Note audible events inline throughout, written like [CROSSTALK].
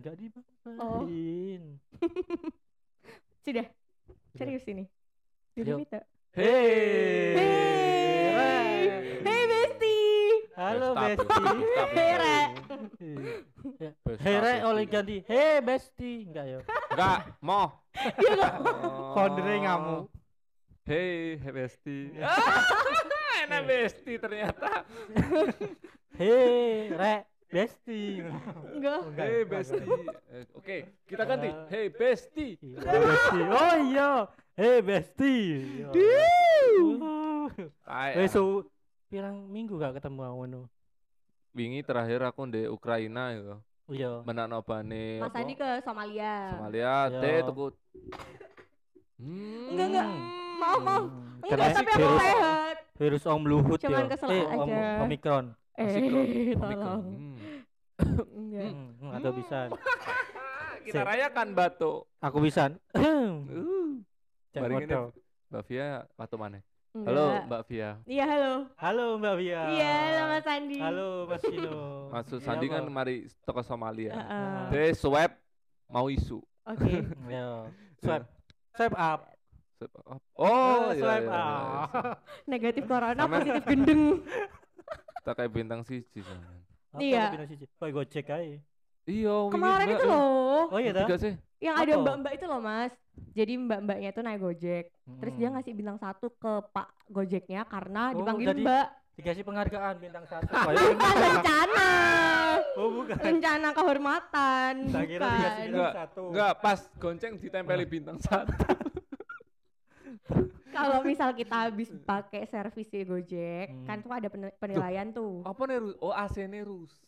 Enggak dibawain. [LAUGHS] Sudah. Serius ini. Sudah Yuk. Vita. Hei. Hey. Hey Besti. Halo Besti. Hey Re. Ya. Hei Re oleh ganti. Hei Besti. Enggak ya. Enggak, mau. [LAUGHS] Iya nggak? Oh. Foundernya ngamuk. Hey, hey Besti. [LAUGHS] Enak Besti ternyata. Hei Re Besti. Enggak. Enggak, Hey Besti. Eh, Oke, kita ganti. Ah. Hey Besti. Iya, Besti. Oh iya. Hei Besti. Iya. Uh. Ay, Wes su pirang minggu gak ketemu ngono. wingi terakhir aku di Ukraina ya. Iya. Menakno bane Mas Andi ke Somalia. Somalia, Iya. teh tuku. Hmm. Enggak enggak. Mau mau. Hmm, Enggak tapi aku virus virus Om Luhut Cuman ya. kesel eh, aja. Om, Omikron. Eh, tolong. Hmm. Enggak. Hmm, atau bisa. [LAUGHS] Kita Sip. rayakan batu. Aku bisa. [LAUGHS] Uh. Mari. Mbak Via batu mana? Enggak. Halo Mbak Via. Iya, halo. Halo Mbak Via. Iya, halo Mas Andi. Halo Mas Vino. Maksud Iya, Sandi kan mari toko Somalia. Heeh. Teh swab mau isu. Oke. Ya. Swipe. Swipe up. Swab up. Oh, iya, swipe iya, iya, iya. up. Negatif corona, Sama- positif gendeng. [LAUGHS] Kita kayak bintang siji jangan. Apa Iya. Kok gocek aja. Iya, Kemarin itu ya. loh, Oh iya dah. Tiga sih. yang ada mbak-mbak itu loh mas. Jadi mbak-mbaknya itu naik gojek, terus dia ngasih bintang satu ke pak gojeknya karena Oh, dipanggil jadi- mbak. dikasih penghargaan bintang satu. [LAUGHS] Bukan rencana, oh bukan. rencana kehormatan. Tak kira dikasih bintang satu. Enggak, pas gonceng ditempeli bintang satu. Kalau [LAUGHS] misal kita habis pakai servis di Gojek, Hmm. kan tuh ada pen- penilaian tuh. Apa nih ru- Oh, AC-nya rusak.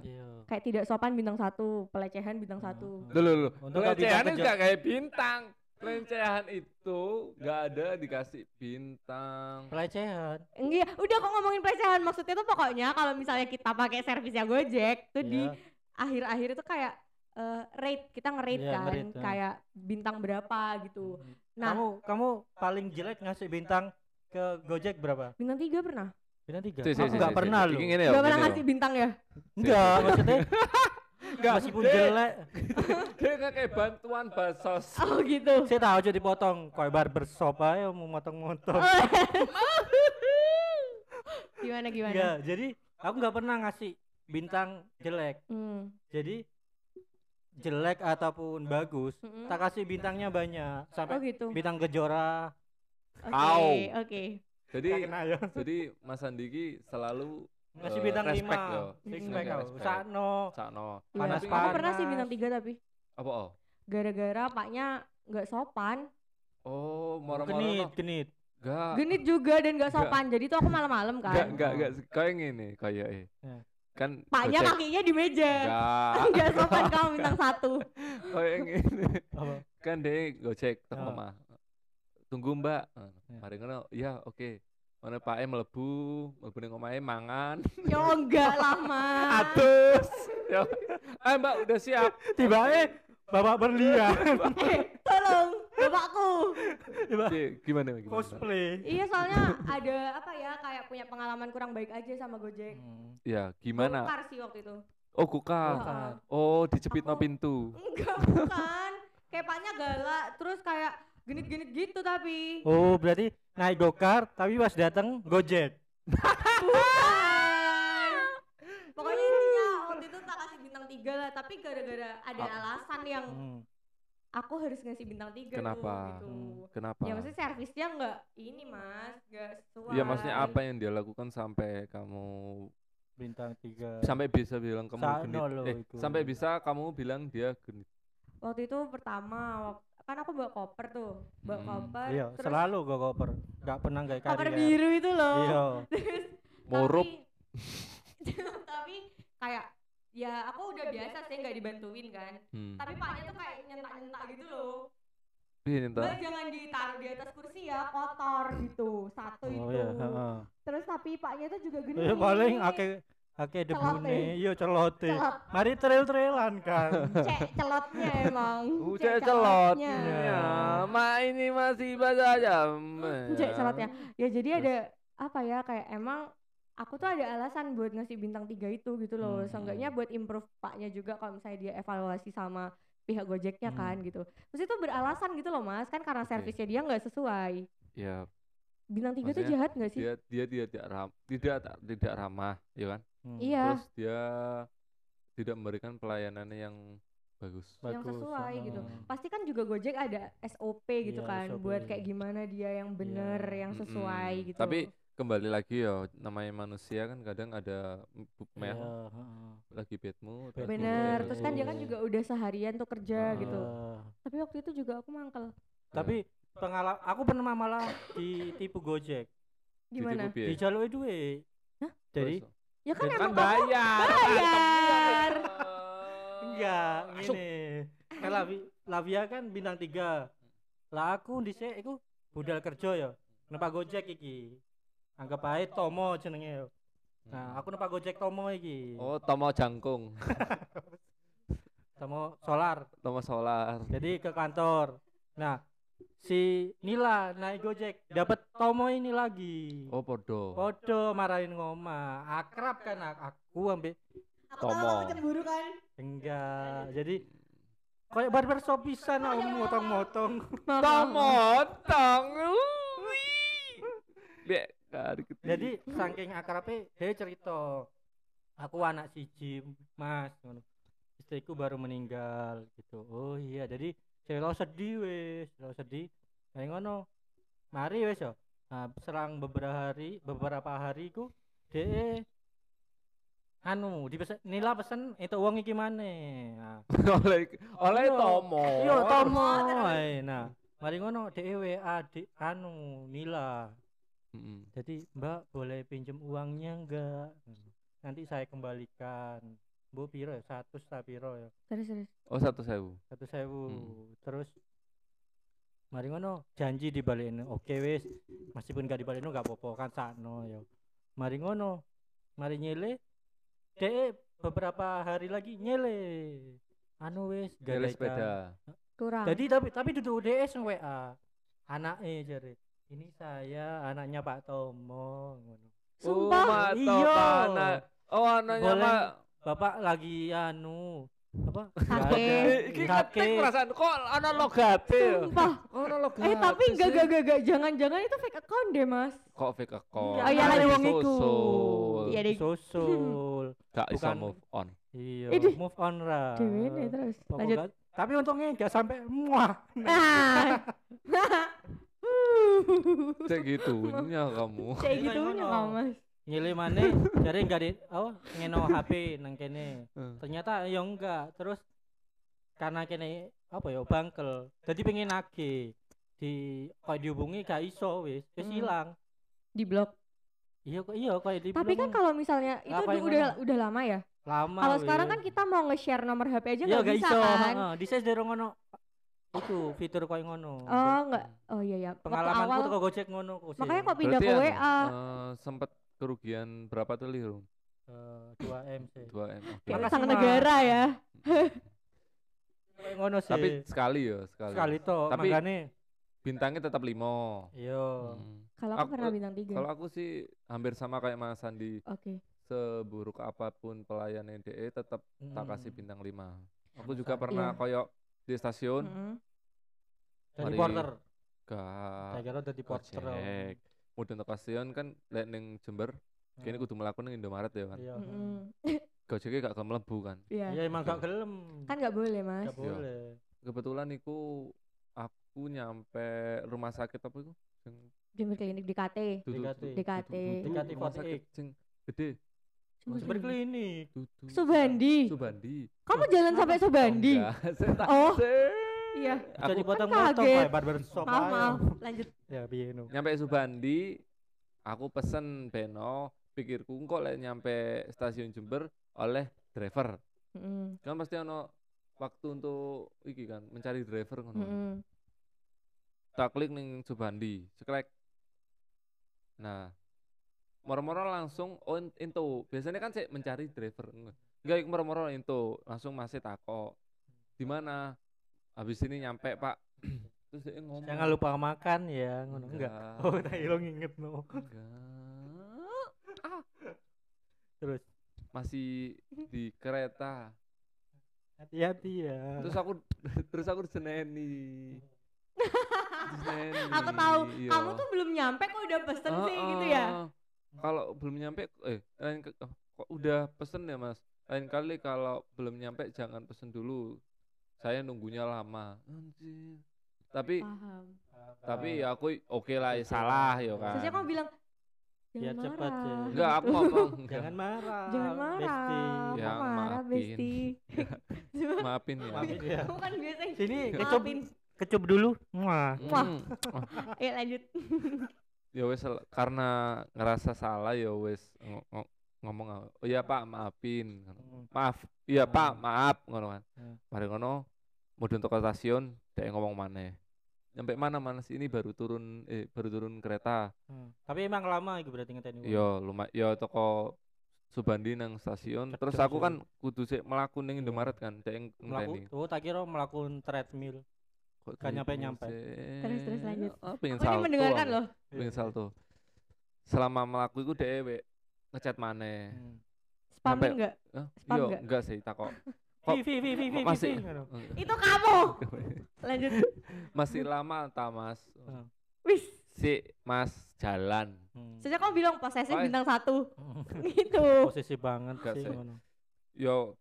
Iya. Kayak tidak sopan bintang satu, pelecehan bintang satu. Dulu dulu. Untuk nggak Pelecehan bintang enggak kayak bintang. Pelecehan itu enggak ada dikasih bintang. Pelecehan. Enggak, udah kok ngomongin pelecehan. Maksudnya tuh pokoknya kalau misalnya kita pakai servisnya Gojek tuh di Iya. akhir-akhir itu kayak eh, rate kita nge-rate Iya, kan nge-rate, ya. kayak bintang berapa gitu. Nah, kamu kamu paling jelek ngasih bintang ke Gojek berapa? bintang tiga pernah? Bintang tiga. Si, si, Aku si, nggak pernah loh. ngene ya, Gak pernah ngasih bintang ya? Enggak, maksudnya [LAUGHS] Enggak, meskipun [LAUGHS] dia- jelek. Dia nggak kayak bantuan basos. [LAUGHS] Oh gitu. Saya tahu aja dipotong. Kayak barbershop aja mau motong-motong. gimana gimana? Enggak, jadi aku nggak pernah ngasih bintang jelek. Hmm. Jadi jelek ataupun bagus, Mm-mm. tak kasih bintangnya banyak. Oh Sampai gitu. bintang kejora. Oke, oke. Jadi Nggak kena ya. jadi Mas Andi ki selalu Ngasih eh, bintang respect lima. yo. Respect Respect, kau. respect. Sakno. Sakno. Iya. Panas Aku pernah sih panas. bintang tiga tapi Apa oh? gara-gara paknya nggak sopan, Oh, moro-moro. Genit, no. genit. Enggak. genit juga dan nggak Enggak. sopan. Jadi tuh aku malam-malam kan. enggak, enggak. Kayak ngene, kayak eh. Ya. Kan Paknya Gojek. kakinya di meja. Enggak. [LAUGHS] Nggak sopan kamu bintang satu. Kayak ngene. Apa? Kan dia Gojek tek Ya. omah. Tunggu, Mbak. Ah, Ya. Mari ngono. Iya, oke. Mana Pak E mlebu, mlebu ning omahe mangan. [LAUGHS] Ya enggak lama. Atus. Ya. Ah, Mbak udah siap. Tiba eh bapak berlian. Eh, tolong, bapakku. Oke, gimana gimana? cosplay. Iya soalnya ada apa ya kayak punya pengalaman kurang baik aja sama Gojek. Hmm. Ya, gimana? Bongkar sih waktu itu. Oh, kukar. Heeh. Oh, dicepit no pintu. Enggak bukan. Kayak paknya galak, terus kayak genit-genit gitu tapi. Oh, berarti naik gokar tapi pas datang Gojek. Bukan. Pokoknya intinya waktu itu tak kasih bintang tiga lah, tapi gara-gara ada Ah. alasan yang Hmm. Aku harus ngasih bintang tiga Kenapa? tuh gitu. Hmm. Kenapa? Ya maksudnya servisnya enggak ini mas, enggak sesuai. Iya, maksudnya apa yang dia lakukan sampai kamu Bintang tiga. sampai bisa bilang kamu Sakno genit? loh Eh, sampai bisa kamu bilang dia genit. Waktu itu pertama, wak- kan aku bawa koper tuh, bawa Hmm. koper. Iya, terus selalu gue koper. Gak pernah gak kari. koper biru itu loh. Iya. [LAUGHS] Terus Morup. tapi, [LAUGHS] tapi kayak ya aku udah biasa sih nggak dibantuin kan. Hmm. Tapi paknya tuh kayak nyentak-nyentak gitu loh. Iya. Mbak jangan ditaruh di atas kursi ya, kotor gitu. Satu Oh itu. iya. Terus tapi paknya tuh juga gini. Iya paling ake ake Celote. debune, iya celote. Celot. Mari trail-trailan kan. [LAUGHS] Cek celotnya emang. Udah Cek celotnya. Iya. Ma ini masih baca jam. Cek celotnya. Ya jadi ada apa ya kayak emang aku tuh ada alasan buat ngasih bintang tiga itu gitu loh. Hmm. Seenggaknya buat improve paknya juga kalau misalnya dia evaluasi sama pihak Gojeknya Hmm. kan gitu. Terus itu beralasan gitu loh mas, kan karena servisnya dia nggak sesuai. Ya Bintang tiga tuh jahat nggak sih? dia dia dia tidak ram, tidak tidak ramah, ya kan? Hmm. Iya. Terus dia tidak memberikan pelayanan yang bagus. yang Bagus, sesuai gitu. heeh. Pasti kan juga Gojek ada SOP gitu Iya, kan, SOP. buat kayak gimana dia yang bener, Iya. yang sesuai Mm-mm. gitu. Tapi kembali lagi ya namanya manusia kan kadang ada meh Iya, lagi bad mood. Bener. Terus kan dia kan juga udah seharian tuh kerja Ah. gitu. Tapi waktu itu juga aku mangkel. Tapi pengalaman aku pernah malah ditipu Gojek. Gimana? Dijaluki duit. Hah? Jadi? Ya kan kan emang aku bayar. bayar. [LAUGHS] enggak Masuk. ngene. Kan Lavi, Lavia kan bintang tiga. Lah aku dhisik iku budal kerja ya. Numpak Gojek iki. Anggap ae Tomo jenenge yo. Nah, aku numpak Gojek Tomo iki. Oh, Tomo Jangkung, [LAUGHS] Tomo solar. Tomo Solar. Jadi ke kantor. Nah, si Nila naik Gojek dapat Tomo ini lagi. Oh, podo. Podo marahin ngoma. Akrab kan ak- aku ambil Tomo. cemburu kan? enggak. Jadi kayak barber shop pisan aku motong-motong. Tomo, tong. [LAUGHS] Kari Jadi saking akrabnya dia cerita. Aku anak siji mas. Ngono. istriku baru meninggal gitu. Oh iya. Jadi saya sedih wes. Lo sedih. Kayak ngono. Mari wes yo. Nah, selang beberapa hari beberapa hari ku de anu dipesen nila pesen itu uang iki mana nah, [LAUGHS] oleh oleh Iya. Tomo. iya tomo. Nah mari ngono de WA di anu nila Mm-mm. jadi mbak boleh pinjem uangnya enggak nanti saya kembalikan bu piro ya satu sta piro ya Serius serius. Oh, satu sewu. satu sewu Hmm. terus mari ngono janji dibalikin oke wis meskipun gak dibalikin gak apa-apa kan sakno ya mari ngono mari nyele dek beberapa hari lagi nyele anu wis Gale gadaikan. sepeda. Kurang. jadi tapi tapi duduk DS nge WA anaknya jare ini saya anaknya Pak Tomo ngono Sumpah. Oh, Iya. Topana. Oh, anaknya Boleh. Mak. bapak lagi anu apa. Eh, Iki ketek perasaan kok ana logate ya? Sumpah. Oh, ana logate. Eh tapi enggak enggak enggak enggak jangan-jangan itu fake account deh, Mas. Kok fake account? Oh, iya, lagi wong iku. Susul. Iya, deh. susul Gak iso Bukan- move on. iya move on ra Dewe terus. Lanjut. tapi untungnya gak sampai muah Ah. [LAUGHS] [LAUGHS] [LAUGHS] Cek gitunya kamu. [LAUGHS] Kayak Iya, gitunya ngono. kok, Mas. nyilih mana jadi enggak di oh ngeno HP nang kene Hmm. ternyata ya enggak terus karena kene apa ya bangkel jadi pengen nagih di kok dihubungi gak iso wis wis Hmm. hilang Di blok. iya kok iya kok di Tapi kan kalau misalnya itu udah udah lama ya. lama Kalau sekarang kan kita mau nge-share nomor HP aja iya nggak gak bisa iso kan. heeh di dari ngono itu fitur koyo ngono Oh, enggak. Oh iya ya. Pengalamanku awal tuh kok gojek ngono kok makanya kok pindah Berarti ke WA. eh, sempat kerugian berapa triliun? Eh, 2 m sih 2 M. oke. Kayak Makasih, utang Mas. negara ya. Koyo ngono sih Tapi sekali ya, sekali. sekali toh Tapi- makanya Bintangnya tetap limo. iya Hmm. Kalau aku Aku- pernah bintang tiga. Kalau aku sih hampir sama kayak Mas Sandi, Oke. seburuk apa pun pelayanan DE tetap tak kasih Hmm. bintang 5. Aku juga pernah Iya. koyok di stasiun, Mm-mm. jadi Mari. porter gak kira jadi porter Gojek. Mudun ke stasiun kan lek ning Jember, kini kudu melaku ning Indomaret ya kan. iya Mm-mm. [LAUGHS] Gojeknya gak gelem mlebu kan. Iya. iya emang gak gelem Kan nggak boleh, Mas. gak Iya. boleh Kebetulan iku aku nyampe rumah sakit apa itu? Jember klinik di DKT. DKT. dudu- DKT rumah sakit 48. sing gede. Sumber klinik Dudu. Subandi. Subandi. Kamu jalan sampai Subandi? [LAUGHS] Oh, Oh. Iya. Aku dipotong-potong kaget. kayak barber shop Maaf, maaf. Lanjut. ya piye no nyampe Subandi, aku pesen beno, pikirku kok lek nyampe stasiun Jember oleh driver. Mm-mm. Kan pasti ono waktu untuk iki kan, mencari driver ngono. Mm-mm. Tak klik ning Subandi, ceklek. Nah, moro-moro langsung oh in- into. Biasanya kan saya mencari driver. Enggak iku moro-moro into, langsung masih takok. Di mana? Habis ini nyampe, Pak. [CLEARS THROAT] Terus dia ngomong. jangan lupa makan ya ngono enggak oh tak lo nginget no Enggak. Ah, terus masih di kereta hati-hati ya terus aku [LAUGHS] terus aku diseneni [LAUGHS] Diseneni, Aku tahu iya. kamu tuh belum nyampe kok udah pesen sih gitu ya. Kalau belum nyampe eh lain ke- oh, kok udah pesen ya mas lain kali kalau belum nyampe jangan pesen dulu saya nunggunya lama Anjir. tapi Paham. tapi ya aku oke lah ya salah ya kan Seharusnya kamu bilang Biar jangan cepat, marah. Cek. enggak aku [LAUGHS] ngomong jangan marah Jangan marah. Besti. Ya, marah, maafin. Besti. [LAUGHS] maafin ya Maafin ya. Kamu kan biasa sini kecup maafin. kecup dulu Wah. Wah. Mm. Wah. [LAUGHS] Ayo lanjut. Ya wes karena ngerasa salah ya wes ngo- ngo- ngomong oh iya pak maafin maaf iya pak maaf ngono kan. Hmm. mari ngono mudun toko stasiun dia ngomong mana nyampe mana mas? Ini baru turun eh baru turun kereta. Hmm. tapi emang lama itu berarti ngeteni wong. yo lumayan yo toko Subandi nang stasiun. Terus Cedek aku sih. kan kudu sik melaku ning Indomaret kan dia yang melaku oh tak kira melakukan treadmill Kok Gak nyampe-nyampe. sih? Terus, terus lanjut. Ah, pengen Aku ini salto mendengarkan aku. loh. pengen salto selama melaku itu dewe ngechat maneh Hmm. Spam Nyampe- enggak? Hah? Spam Yo, nggak? enggak sih takok Vi vi vi vi vi kok masih vi, ngono. Itu kamu. [LAUGHS] Lanjut. masih lama ta mas Hmm. Wis. si mas jalan Hmm. Seharusnya kamu bilang posesif Oh, eh. bintang satu. [LAUGHS] gitu. posisi banget Gak sih yo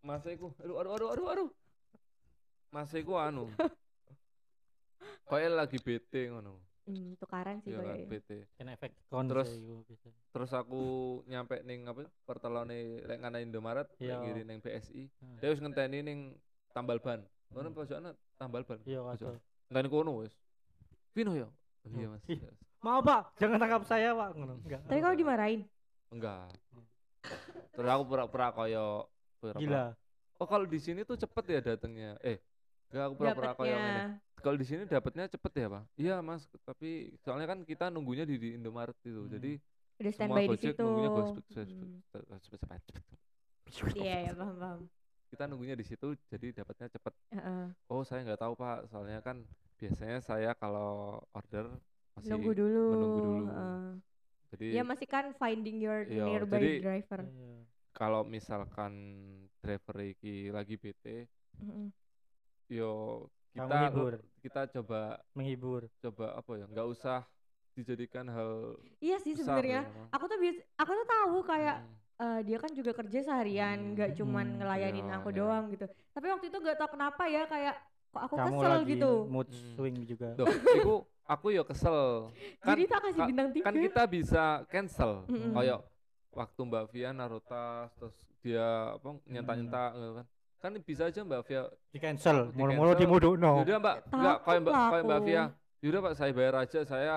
mas iku aduh aduh aduh aduh aduh mas iku anu [LAUGHS] Kayak lagi bete ngono. Hmm, tukaran sih Iya kan kayaknya. bete. kena efek kon Terus-. Terus aku nyampe ning apa pertelone lek ngana Indomaret lek Iya. ngiri ning BSI. Hmm. Dia wis ngenteni ning tambal ban. Ngono Hmm. tambal ban. iya Pojok. Ngenteni kono wis. Vino ya? Oh, Iya. Mas. Mau pak jangan tangkap saya pak ngono enggak Tapi kamu dimarahin. Enggak. Terus aku pura-pura koyo pura-pura. gila Oh kalau di sini tuh cepet ya datangnya. Eh, enggak aku pura-pura koyo ngene. Dapatnya. Kalau di sini dapatnya cepet ya pak? Iya mas, tapi soalnya kan kita nunggunya di, di Indomaret itu, Hmm. jadi Udah standby di situ. nunggunya Gojek Hmm. cepet cepet cepet. Iya, iya, paham, paham. Kita nunggunya di situ, jadi dapatnya cepet. Heeh. Oh saya nggak tahu pak, soalnya kan biasanya saya kalau order masih Nunggu dulu. menunggu dulu. heeh. Jadi Ya masih kan finding your Iya, nearby jadi- driver. Iya. kalau misalkan driver iki lagi BT, Heeh. Yo kita hibur. kita coba menghibur coba apa ya, nggak usah dijadikan hal Iya sih sebenarnya. ya. Aku tuh biasa, aku tuh tahu kayak Hmm. eh, dia kan juga kerja seharian, Hmm. nggak cuman Hmm, ngelayanin iya, aku iya. doang gitu. Tapi waktu itu nggak tahu kenapa ya kayak kok aku kamu kesel lagi gitu. mood Hmm. swing juga Duh, iku aku yo kesel. [LAUGHS] Kan Jadi tak kasih ka- bintang tiga. kan kita bisa cancel. Mm-mm. Kayak waktu Mbak Via naruh tas terus dia apa nyentak-nyentak gitu kan. Kan bisa aja Mbak Via. di cancel Di mulu-mulu cancel. dimudukno Yaudah Mbak, enggak kayak Mbak kayak Mbak. Via. Yaudah Pak saya bayar aja saya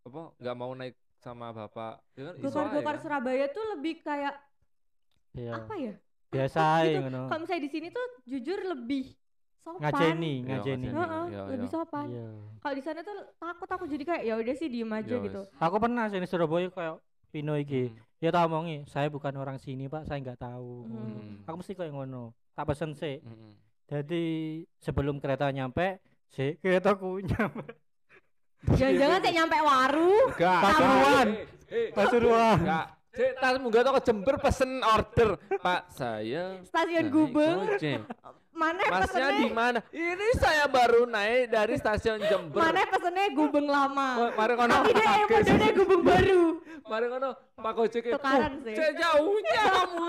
apa nggak mau naik sama Bapak. Ya kan Gokar-gokar kan. Surabaya tuh lebih kayak iya apa ya? biasa [LAUGHS] Gitu. aja ngono Kalau misalnya di sini tuh jujur lebih sopan. ngajeni Iya, ngajeni ngajeni. Heeh, Iya, lebih iya. sopan. iya Kalau di sana tuh takut aku jadi kayak ya udah sih diem aja Ya gitu. wes. aku pernah sih di Surabaya kayak Pino iki Hmm. ya tak omongi saya bukan orang sini pak saya nggak tahu Hmm. Hmm. aku mesti kayak ngono tak pesen sih Mm-mm. jadi sebelum kereta nyampe si keretaku nyampe Jangan-jangan saya nyampe waru. Enggak. Pasuruan. Pasuruan Enggak. Cek tasmu enggak tau ke Jember pesen order. Pak, saya Stasiun Gubeng. Mana Masnya di mana? Ini saya baru naik dari stasiun Jember. Mana pesennya Gubeng lama. Ma- Mari kono. Tapi dia modelnya Gubeng baru. Mari kono. Pak Gojek itu. Tukaran sih. Cek jauhnya [LAUGHS] kamu.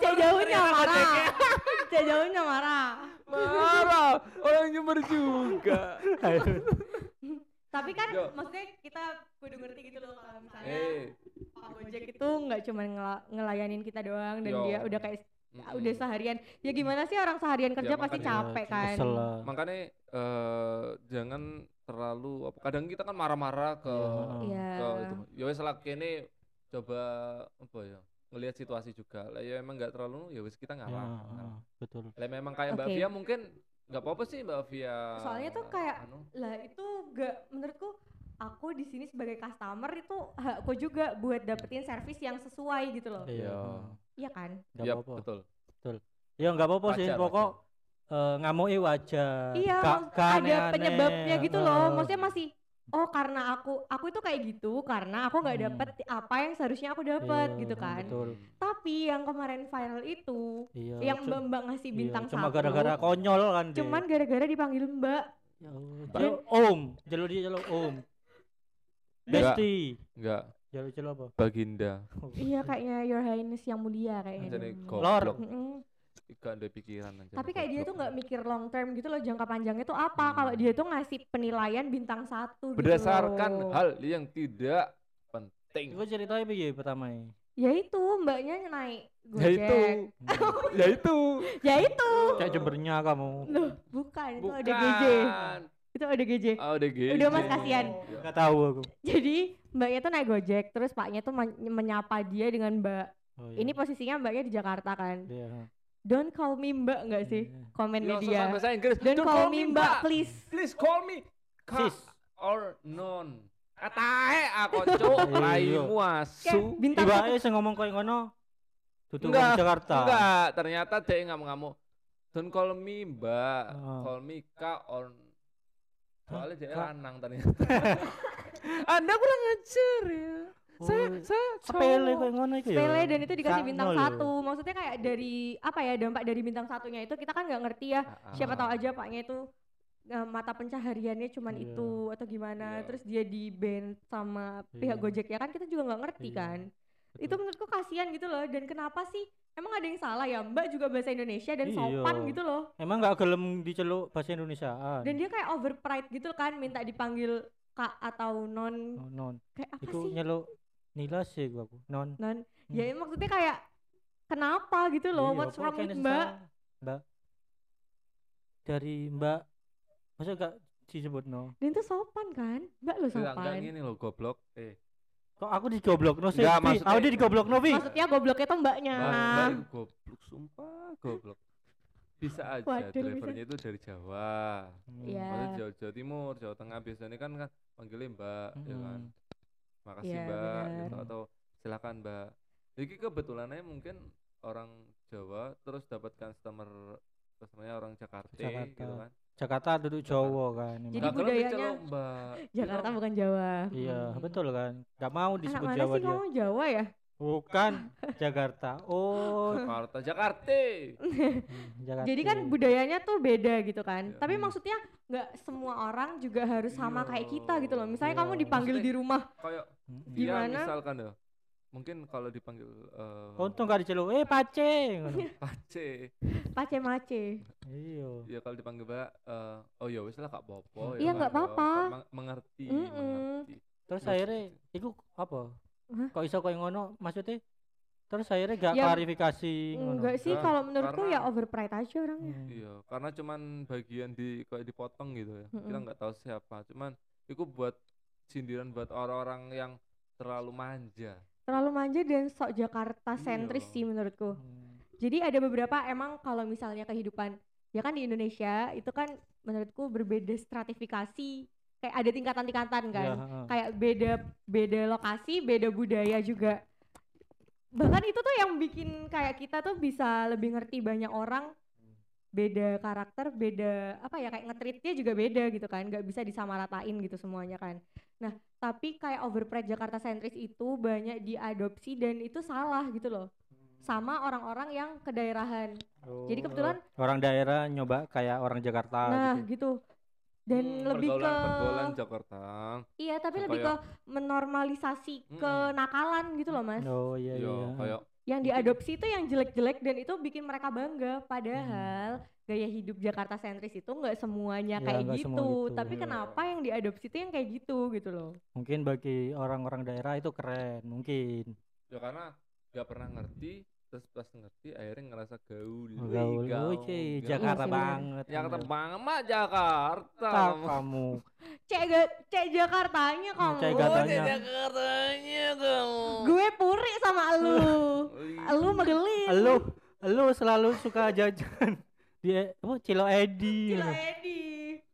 Cek jauhnya marah. [LAUGHS] Cek jauhnya marah. Marah. Orang Jember juga. [LAUGHS] Tapi kan Yo. maksudnya kita kudu ngerti gitu loh kalau misalnya Eh. Pak Gojek itu nggak cuma ngela- ngelayanin kita doang dan Yo. dia udah kayak Mm-mm. udah seharian. Ya gimana sih orang seharian kerja pasti makanya. capek kan. kesel lah Makanya eh jangan terlalu apa kadang kita kan marah-marah ke Iya. ke itu. Ya wis lah kene coba apa ya ngelihat situasi juga. Lah ya emang nggak terlalu ya wis kita Ya, ngalah. heeh, betul Lah memang kayak Mbak Oke. Via mungkin nggak apa-apa sih Mbak Via. Soalnya tuh kayak- anu, Lah itu gak menurutku aku di sini sebagai customer itu hakku juga buat dapetin servis yang sesuai gitu loh. iya Iya. Iya kan? Iya, apa-apa betul. ya nggak apa-apa sih Wajar, pokok eh, ngamuki wajar Iya, Gak- gak ada aneh-aneh. penyebabnya gitu loh. Heeh. Maksudnya masih oh karena aku aku itu kayak gitu karena aku nggak Hmm. dapet apa yang seharusnya aku dapet Iya, gitu kan betul. tapi yang kemarin viral itu Iya. yang cu- mbak ngasih iya, bintang cuma satu gara-gara konyol kan dia. cuman gara-gara dipanggil mbak Ya. Jelo- om, jelo dia jelo om. Enggak. [LAUGHS] Besti. Enggak, Jelo jelo apa? Baginda. iya kayaknya your highness yang mulia kayaknya Jadi. Lord. goblok. Gak ada pikiran aja. tapi kayak dia tuh nggak mikir long term gitu loh jangka panjangnya tuh apa Hmm. kalau dia tuh ngasih penilaian bintang satu gitu berdasarkan loh. hal yang tidak penting. Iku ceritanya piye pertama ini? ya itu mbaknya naik Ya itu, gojek [LAUGHS] ya itu. ya itu Kayak jembernya kamu. loh bukan itu Bukan. ada GJ itu ada GJ Oh, ada GJ. Udah, Mas, kasihan. Gak tahu aku. jadi mbaknya tuh naik gojek terus paknya tuh men- menyapa dia dengan mbak Oh, iya. ini posisinya mbaknya di Jakarta kan Iya. don't call me mbak nggak sih Iya. komennya dia bahasa Inggris. don't call me mbak please Please call me Kak Sis. or non. Katae aku cuk, Iya. raimu kayak asu. bintang eh sing ngomong koyo ngono. Tutup Enggak, Jakarta. Enggak, ternyata dia ngamuk-ngamuk. Don't call me mbak, Oh. call me kak or soalnya dia lanang ternyata. [LAUGHS] Anda kurang ajar ya. Saya Oh, saya sepele koyo ngono iku ya. sepele dan itu dikasih bintang lho. satu maksudnya kayak dari apa ya dampak dari bintang satunya itu kita kan nggak ngerti ya Ah, siapa ah. tahu aja paknya itu eh, mata pencahariannya cuman Iya. itu atau gimana Iya. terus dia di ban sama pihak Iya. Gojek ya kan kita juga nggak ngerti Iya. kan. Itu menurutku kasihan gitu loh dan kenapa sih emang ada yang salah ya Mbak juga bahasa Indonesia dan Iya. sopan gitu loh Emang gak gelem diceluk bahasa Indonesiaan. dan dia kayak over pride gitu kan minta dipanggil kak atau non Oh, non. kayak apa Iku sih nyeluk Nila sih gua aku. Non. non Hmm. ya maksudnya kayak kenapa gitu loh Iya, what's wrong with Mbak. Mbak. Dari Mbak. Masa gak disebut no? dan itu sopan kan Mbak lo Enggak, enggak sopan gini loh goblok. Eh, Kok aku digoblok no sih? Enggak, maksudnya- Aku di digoblok no Vi. maksudnya gobloknya tuh mbaknya Mbak, itu goblok, sumpah goblok. Bisa aja Waduh, drivernya itu dari Jawa. Iya. Maksudnya Jawa, Jawa Timur, Jawa Tengah biasanya kan kan panggilnya Mbak, ya kan. Makasih Iya, Mbak, benar. gitu atau silakan Mbak. Jadi kebetulannya mungkin orang Jawa terus dapat customer customernya orang Jakarta, Jakarta. gitu kan. Jakarta duduk Jawa kan. Jadi gelem budayanya-. Jakarta bukan Jawa Iya, Hmm. betul kan. Gak mau anak disebut mana Jawa sih dia. kamu Jawa ya Bukan [LAUGHS] Jakarta. Oh, Jakarta, Jakarta. hmm, Jakarta. jadi kan budayanya tuh beda gitu kan Iya. tapi Hmm. maksudnya nggak semua orang juga harus sama kayak kita gitu loh misalnya Iya. kamu dipanggil Maksudnya- di rumah Kayak dia Gimana? misalkan ya. Mungkin kalau dipanggil eh Untung gak diceluk, eh pace. ngono. [LAUGHS] Pace. pace mace Iya. Ya kalau dipanggil Mbak eh oh ya wis lah gak apa-apa Iya, kan, nggak ya. apa-apa. Meng- mengerti, Mm-mm. mengerti. Terus akhirnya iku apa? Kok iso koyo ngono? Maksudnya terus akhirnya gak Ya, klarifikasi ngono. enggak sih kalau menurutku ya karena- over pride aja orangnya Hmm. Iya, karena cuman bagian di kayak dipotong gitu ya. Kita Mm-mm. nggak tahu siapa. Cuman itu buat sindiran buat orang-orang yang terlalu manja. Terlalu manja dan sok Jakarta sentris Iya. sih menurutku Hmm. jadi ada beberapa emang kalau misalnya kehidupan ya kan di Indonesia itu kan menurutku berbeda stratifikasi kayak ada tingkatan-tingkatan kan heeh. kayak beda beda lokasi beda budaya juga bahkan itu tuh yang bikin kayak kita tuh bisa lebih ngerti banyak orang beda karakter beda apa ya kayak ngetritnya juga beda gitu kan nggak bisa disamaratain gitu semuanya kan. Nah tapi kayak overpride Jakarta sentris itu banyak diadopsi dan itu salah gitu loh. Sama orang-orang yang kedaerahan jadi Oh, kebetulan orang daerah nyoba kayak orang Jakarta nah gitu. gitu dan Hmm, lebih ke Jakarta. iya tapi lebih ke kayak- menormalisasi Mm-mm. kenakalan gitu loh mas Oh iya Iya, iya. kayak yang diadopsi itu yang jelek-jelek dan itu bikin mereka bangga padahal gaya hidup Jakarta sentris itu nggak semuanya Ya, kayak gitu. semua gitu. tapi Iya. kenapa yang diadopsi itu yang kayak gitu gitu loh Mungkin bagi orang-orang daerah itu keren, mungkin. ya karena nggak pernah ngerti terus pas ngerti akhirnya ngerasa gaul. Oh, Gaul, gaul, gaul. Jakarta Iya banget. Jakarta banget mah Jakarta. Kamu. cek cek Jakartanya kamu cek Oh, Jakartanya. Jakartanya kamu. gue puri sama lu [LAUGHS] lu megelin Lu, lu selalu suka jajan. Dia apa Cilo Edi. Cilo Edi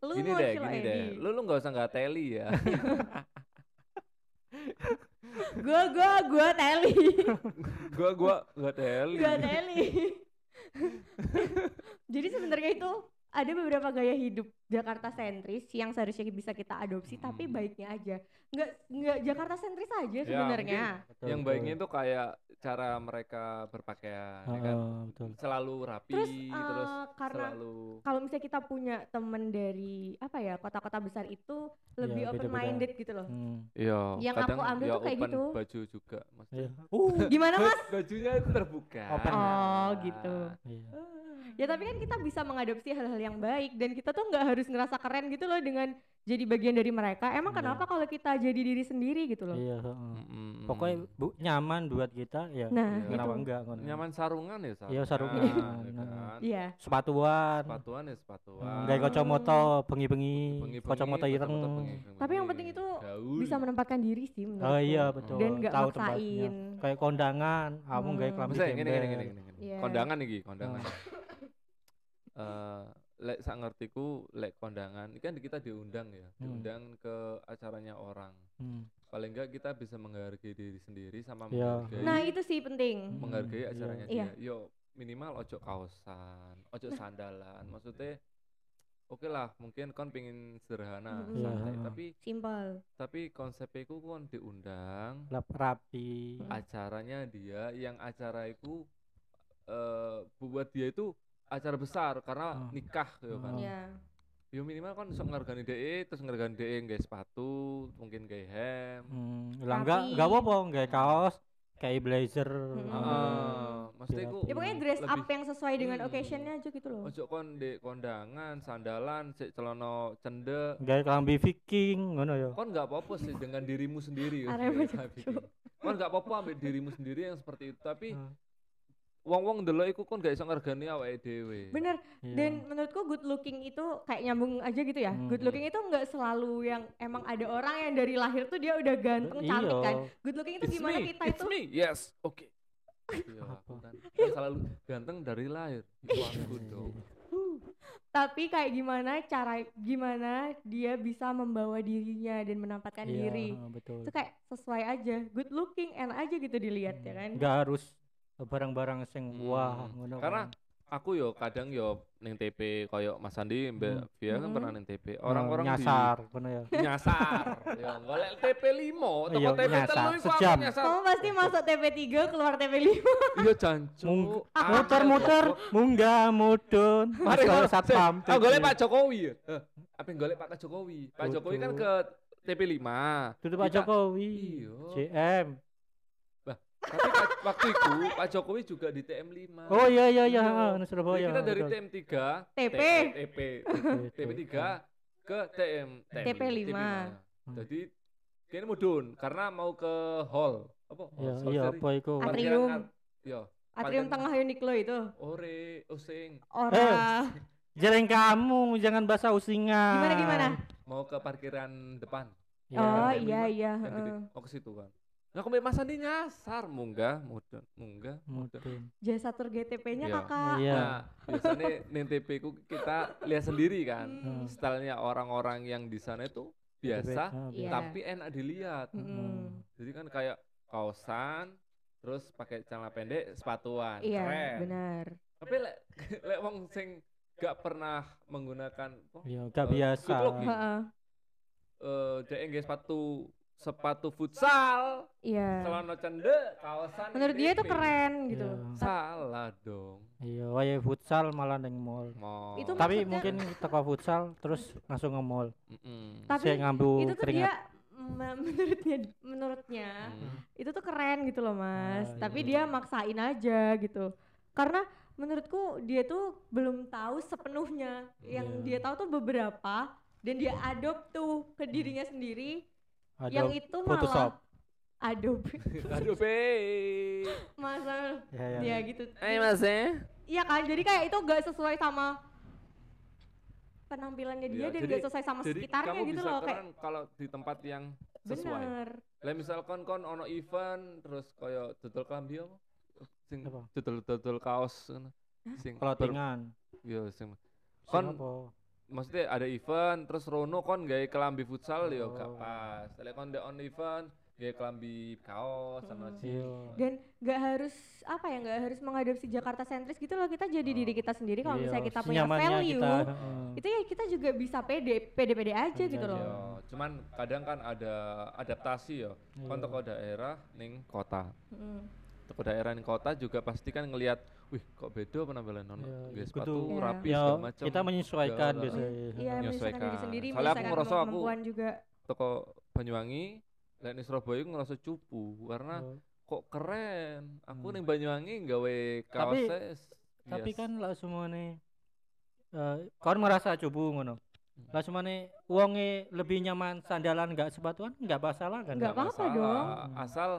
lu gini mau deh, Cilo gini Edi. deh. Lu lu nggak usah nggak teli ya. [LAUGHS] gue gue gue teli gua gua nggak teli. gue teli jadi sebenarnya itu ada beberapa gaya hidup Jakarta sentris yang seharusnya bisa kita adopsi tapi Hmm. baiknya aja nggak nggak Jakarta sentris aja Ya, sebenarnya Betul, yang betul. baiknya itu kayak cara mereka berpakaian ya kan betul. selalu rapi terus terus eh, karena selalu kalau misalnya kita punya temen dari apa ya kota-kota besar itu lebih Iya, open minded gitu loh Hmm. iya Yang aku kadang ambil ya tuh kayak open gitu. baju juga maksudnya Iya. Uh, [LAUGHS] gimana mas [LAUGHS] bajunya itu terbuka Open. Oh, gitu. iya. ya tapi kan kita bisa mengadopsi hal-hal yang baik dan kita tuh nggak harus ngerasa keren gitu loh dengan jadi bagian dari mereka emang Iya. kenapa kalau kita jadi diri sendiri gitu loh Iya, heeh. Mm-mm. Pokoknya bu, nyaman buat kita ya. nah Iya. kenapa itu enggak ngono. nyaman sarungan ya sarungan, Iya, sarungan. ya Nah. kan? iya Sepatuan. sepatuan ya sepatuan Hmm, Gawe kacamata bengi-bengi, Bengi-bengi, kacamata ireng. Tapi yang penting itu Gaul. bisa menempatkan diri sih Oh menurutku. iya betul. dan nggak Tahu maksain tempatnya. Kayak kondangan, kamu Hmm. kelambi Bisa ya, gini, gini, gini, gini. Iya. kondangan iki kondangan Oh. eh lek sak ngertiku lek kondangan kan kita diundang ya Hmm. diundang ke acaranya orang Hmm. paling enggak kita bisa menghargai diri sendiri sama Iya. menghargai nah itu sih penting Hmm, menghargai iya. acaranya Iya. dia yo minimal ojo kaosan ojo sandalan maksudnya oke lah mungkin kon pengen sederhana Mm-mm. santai Iya. tapi simpel tapi konsepnya ku kon diundang Lap rapi. Hmm. acaranya dia yang acara itu eh buat dia itu acara besar karena Oh. nikah ya kan Oh. ya yo minimal kan sok ngargani DE terus ngargani DE nggak sepatu mungkin nggak hem Hmm, lah enggak enggak apa-apa, gawe kaos, kayak blazer. Hmm. ngono. Heeh, maksudnya Biar ku ya pokoknya Hmm, dress up lebih- yang sesuai dengan Hmm. occasionnya aja gitu loh ojo kon di kondangan sandalan sik celana cendek Gawe kelambi viking ngono ya. kon nggak apa-apa sih dengan dirimu sendiri Arep kon nggak apa-apa ambil dirimu sendiri yang seperti itu tapi Hmm, wong-wong delok iku kon gak iso ngergani awake dhewe bener iya. dan menurutku good looking itu kayak nyambung aja gitu ya Hmm. good looking itu nggak selalu yang emang ada orang yang dari lahir tuh dia udah ganteng Iya. cantik kan good looking itu It's gimana me, kita it's itu me, yes, oke. Iya, Apa? aku kan, kan selalu ganteng dari lahir. Itu aku dong. tapi kayak gimana cara gimana dia bisa membawa dirinya dan menampakkan Iya, diri betul. itu kayak sesuai aja good looking enak aja gitu dilihat ya kan Enggak harus barang-barang sing Hmm, wah ngono. karena kan. Aku yo kadang yo ning TP koyo Mas Andi, Mbak Via kan Hmm. pernah ning TP. Eh, Orang-orang di- nyasar ngono ya. nyasar. yo golek TP 5, toko Iya, TP nyasar, telu iku aku sejam. nyasar. kamu pasti masuk TP3 keluar TP5 Iya jancu. Mung- Ah, Muter-muter munggah mudun. Mari kalau satpam. Aku golek Pak Jokowi ya. Eh, Apa yang golek Pak Jokowi? Pak Jokowi kan ke TP 5. Tutup Pak Jokowi. Iya. JM. Tapi Pak- waktu itu Pak Jokowi juga di TM5. Oh iya iya iya, Iya. heeh, di Jadi Surabaya. kita dari betul. TM3 TP. TP Gitu. TP3 ke TM TP5. Hmm. Jadi kayaknya mudun karena mau ke hall apa? Iya iya apa Parkiran Atrium. Iya, atrium tengah Uniqlo itu ore osing ora Jarang kamu jangan bahasa usingan. gimana gimana mau ke parkiran depan. Ya, oh TM5 iya iya. Mau ke situ kan. Nah, kembali Mas Andi nyasar munggah, mudun, munggah, mudun. jasa tur GTP-nya Iya. kakak Iya. Nah, biasanya ning TP ku kita lihat sendiri kan. Hmm. Stylenya orang-orang yang di sana itu biasa, Ah, Iya. tapi enak dilihat. Mm-mm. Jadi kan kayak kaosan, terus pakai celana pendek, sepatuan, iya keren. benar Tapi lek [LAUGHS] lek wong sing gak pernah menggunakan apa, Iya, gak Eh, biasa. Heeh. eh nggak sepatu sepatu futsal, iya celana cendek, kaosan. menurut dia itu keren gitu Iya. Salah dong. Iya, wae futsal malah neng mall. Mau. Itu Tapi maksudnya- mungkin teko futsal terus langsung ke mall. Mm-mm. Tapi Saya ngambu itu tuh keringat. dia me- [LAUGHS] menurutnya menurutnya Mm. itu tuh keren gitu loh mas Ah, tapi iya. dia maksain aja gitu karena menurutku dia tuh belum tahu sepenuhnya yang Iya. dia tahu tuh beberapa dan dia adopt tuh ke dirinya sendiri yang Adobe itu Photoshop. malah adopt Aduh, be. masa Ya, ya. ya gitu Eh, Mas eh. iya kan jadi kayak itu gak sesuai sama penampilannya dia Iya, dan jadi- gak sesuai sama Jadi sekitarnya kamu gitu bisa loh kayak kalau di tempat yang sesuai. bener Lah misalkan kon ono event terus koyo dodol klambi apa? Sing Apa? dodol-dodol kaos. Sing Clothingan. Iya, sing Sing Kon- apa? Maksudnya ada event terus Rono kon gawe kelambi futsal ya gak Oh. pas. Lek kon on event ya kelambi kaos sama Hmm. jeans. Iya. dan nggak harus apa ya nggak harus menghadapi Jakarta sentris gitu loh kita jadi Oh. diri kita sendiri kalau Iya, misalnya kita punya value kita, itu ya kita juga bisa pede pede pede aja gitu aja. loh Iya, cuman kadang kan ada adaptasi ya. Kan Iya. toko daerah ning kota. Mm. Toko daerah ning kota juga pasti kan ngelihat, wih kok beda penampilan nono. Nggih, kudu- sepatu Iya. rapi Ya, segala macam. kita menyesuaikan biasanya. iya menyesuaikan diri sendiri Soalnya aku ngerasa aku- juga Toko Banyuwangi lek ning Surabaya aku ngerasa cupu karena Oh. kok keren. Aku Hmm. ning Banyuwangi gawe kaos Tapi- ses. Tapi Yes. kan lah semuanya eh kon merasa cupu ngono. Hmm. Lah semuanya wonge lebih nyaman sandalan enggak sepatuan enggak masalah kan? Nggak apa-apa dong. Asal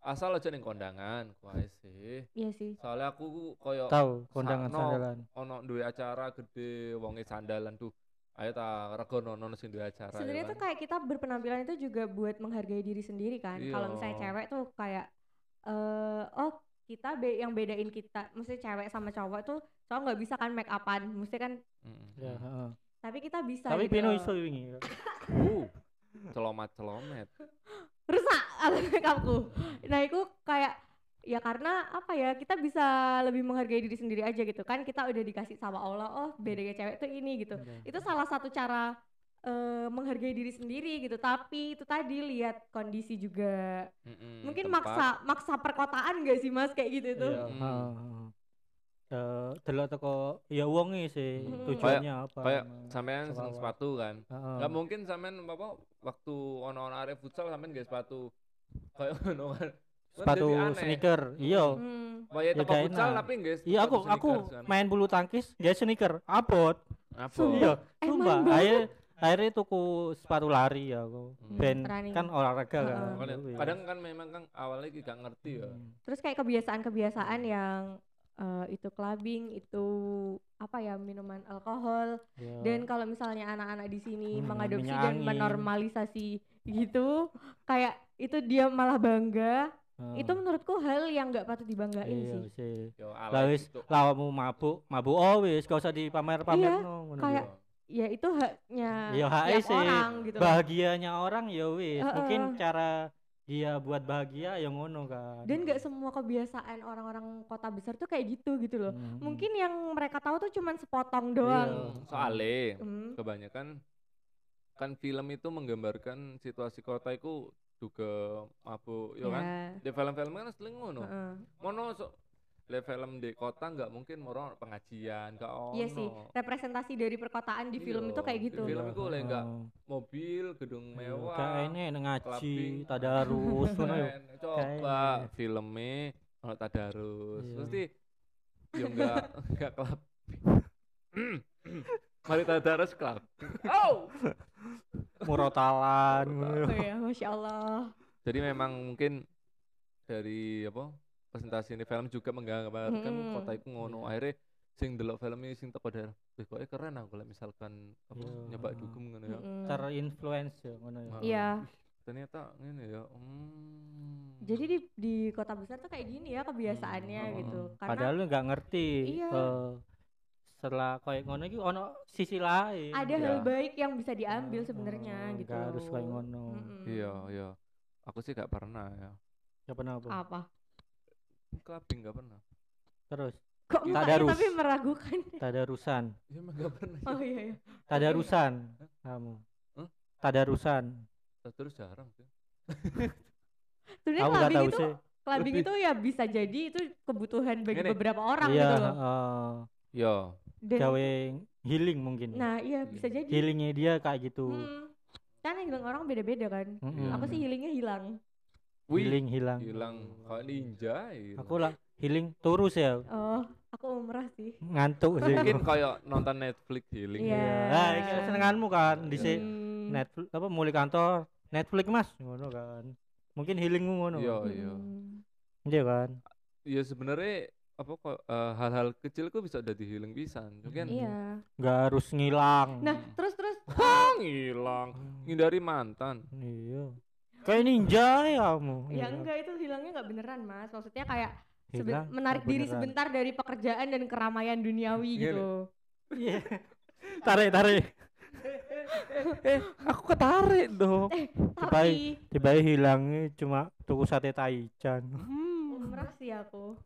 asal aja ning kondangan kuwi sih. iya sih Soalnya aku koyo Tahu kondangan Sakno. sandalan. ono duwe acara gede wonge sandalan tuh ayo ta regono ono sing duwe acara ya sebenarnya tuh kan. kayak kita berpenampilan itu juga buat menghargai diri sendiri kan kalau misalnya Iya. cewek tuh kayak eh oh kita be yang bedain kita mesti cewek sama cowok tuh cowok nggak bisa kan make upan mesti kan Mm, Ya, mm. heeh. tapi kita bisa Tapi gitu pino iso wingi. uh celomat celomet [LAUGHS] rusak alat make upku nah itu kayak ya karena apa ya kita bisa lebih menghargai diri sendiri aja gitu kan kita udah dikasih sama Allah oh bedanya cewek tuh ini gitu Iya. itu salah satu cara eh, menghargai diri sendiri gitu tapi itu tadi lihat kondisi juga Mm-mm, mungkin tempat. maksa maksa perkotaan gak sih mas kayak gitu tuh Iya, Hmm. heeh, heeh. Eh, delok teko ya wonge sih Hmm. tujuannya apa. kayak sampean seneng sepatu kan Heeh. nggak mungkin sampean apa waktu ono ono arek futsal sampean gak sepatu kayak [LAUGHS] ono kan Kan sepatu sneaker. Iya. Hmm. Ya gak futsal tapi guys Iya aku aku main bulu tangkis gak sneaker, abot. apa Iya, sumpah. banget. Akhirnya tuku sepatu lari ya aku. Hmm. Ben Running. kan olahraga kan. Iya. kadang kan memang kan awalnya gak ngerti ya Hmm. terus kayak kebiasaan-kebiasaan yang eh, itu clubbing itu apa ya minuman alkohol Iya. dan kalau misalnya anak-anak di sini Hmm, mengadopsi dan menormalisasi gitu kayak itu dia malah bangga Heeh. itu menurutku hal yang nggak patut dibanggain iya sih sih. yo Lah wis lawamu mabuk, mabuk oh wis gak usah dipamer-pamer Iya, no, kayak ya. ya itu haknya Iya, sih. orang gitu bahagianya orang ya wis. Heeh. Mungkin cara dia buat bahagia ya ngono kan. dan nggak semua kebiasaan orang-orang kota besar tuh kayak gitu gitu loh Hmm. mungkin yang mereka tahu tuh cuman sepotong Iya. doang soalnya Hmm. kebanyakan kan film itu menggambarkan situasi kota itu juga mabuk ya kan Ya, di film-film kan sering ngono heeh. mono so, le film di kota nggak mungkin moro pengajian gak ono Iya sih, representasi dari perkotaan di film Iya, itu kayak di gitu. film itu oleh nggak Heeh. mobil gedung Iya, mewah Kayak ini ngaji, tadarus [LAUGHS] coba Kayaknya. filmnya ono tadarus Iya. mesti yo enggak enggak kelab mari tadarus kelab oh [LAUGHS] Murotalan. Oh ya, masya Allah. jadi memang mungkin dari apa presentasi ini film juga menggambarkan Mm-mm. kota itu ngono Iya. akhirnya sing delok film ini sing teko daerah wih kok keren aku kalau misalkan apa Iya, nyoba dugem ngono ya Mm-mm. Terinfluence ya ngono ya. Iya. Ih, ternyata ngene ya hmm. Jadi di di kota besar tuh kayak gini ya kebiasaannya Hmm, gitu. Heeh. Karena Padahal lu nggak ngerti. Iya. eh, setelah kayak ngono iki ono sisi lain. ada Iya. hal baik yang bisa diambil Heeh, sebenarnya gitu. nggak harus kayak ngono. Iya iya aku sih gak pernah ya Ya pernah apa? Apa? Clubbing gak pernah Terus Kok Tadarus. mukanya tapi meragukan? [LAUGHS] tadarusan. ya emang gak pernah Oh iya iya. Tadarusan kamu. Hah? Tadarusan. terus jarang sih [LAUGHS] Sebenarnya Aku nggak clubbing tahu itu sih. clubbing itu ya bisa jadi itu kebutuhan bagi Gini. beberapa orang Iya, gitu loh. heeh. yo Dan gawe healing mungkin. nah iya bisa jadi. Healingnya dia kayak gitu. Hmm. Kan yang bilang orang beda-beda kan. Mm-mm. Aku sih healingnya hilang. Wih, Healing hilang. hilang ninja hilang. Aku lah healing terus ya. Oh, aku umrah sih. Ngantuk sih. mungkin kayak nonton Netflix healing Iya. Nah, iki senenganmu kan di Iya. Hmm. Netflix apa mulai kantor Netflix Mas ngono kan. Mungkin healingmu ngono. iya iya Hmm. Iya kan. ya sebenarnya apa kok eh, hal-hal kecil kok bisa jadi healing pisan mungkin Iya. Nggak harus ngilang. Nah, terus terus ngilang ngindari mantan Iya. Kayak ninja ya kamu. ya Iya. enggak itu hilangnya enggak beneran, Mas. Maksudnya kayak Hilang, menarik nggak diri beneran. sebentar dari pekerjaan dan keramaian duniawi Gini. gitu. Iya. [LAUGHS] tarik tarik. eh, aku ketarik dong. Tapi tiba hilangnya cuma tuku sate taichan umrah sih aku.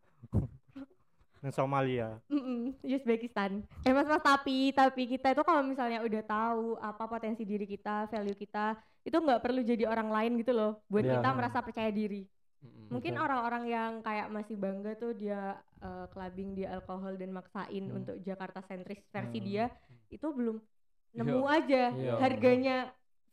Nang Somalia Mm-mm, Uzbekistan. Eh mas mas tapi tapi kita itu kalau misalnya udah tahu apa potensi diri kita, value kita, itu nggak perlu jadi orang lain gitu loh. Buat Iya. kita merasa percaya diri. Mm-mm. Mungkin orang-orang yang kayak masih bangga tuh dia eh, clubbing dia alkohol dan maksain Hmm. untuk Jakarta sentris versi Hmm. dia itu belum Iya. nemu aja Iya. harganya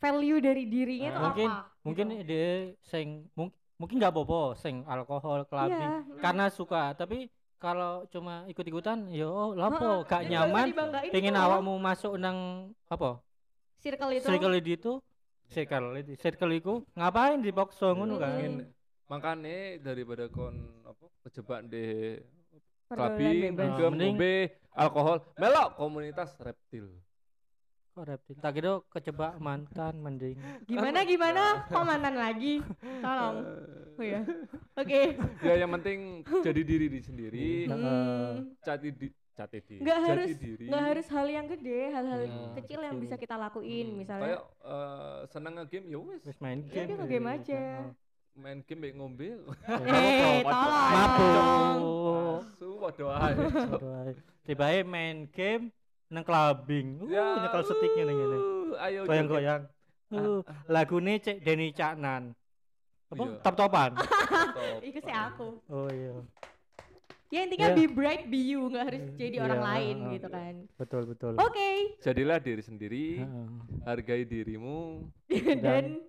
value dari dirinya tuh Mungkin- apa. mungkin gitu. dia sing mung- mungkin nggak apa-apa sing alkohol clubbing Iya, mm. karena suka tapi kalau cuma ikut-ikutan yo lapo Heeh, gak dan nggak usah nyaman pengen loh. awakmu masuk nang apa circle itu circle itu circle itu circle itu ngapain dipaksa ngono Mm-mm. kan makanya daripada kon apa kejebak di pergaulan clubbing, bebas. Ah, minum, mending- alkohol, melok komunitas reptil. Kok reptil tak kira kecebak mantan mending Gimana gimana? Kok mantan lagi? Tolong. Oh ya. Oke. ya yang penting jadi diri di sendiri, Heeh. Hmm. cati di cati diri, Nggak jati harus- diri. Nggak harus hal yang gede, hal-hal Hmm, kecil yang kecil. bisa kita lakuin. Hmm, Misalnya kayak eh, seneng nge-game ya wis, wis main Ya, game dia nge-game wis. aja. Main game baik ngombe. Eh, tolong. mabuk Su waduh ae. Aduh, ae. tiba main game nang clubbing uh, Ya, nyekel sticknya nih ngene uh, Ayo goyang-goyang uh, lagune cek Deni Caknan apa Iya. top-topan. [LAUGHS] Iku sih aku. oh iya Ya intinya Ya. be bright, be you, nggak harus Hmm, jadi iya, orang lain heeh. gitu kan. betul betul Oke. Jadilah diri sendiri, Heeh. hargai dirimu [LAUGHS] Dan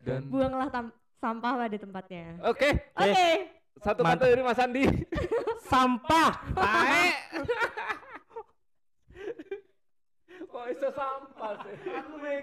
dan buanglah tam- sampah pada tempatnya. Oke, Oke. satu Mantap. kata dari Mas Andi. [LAUGHS] sampah Tae. Kok iso sampah sih?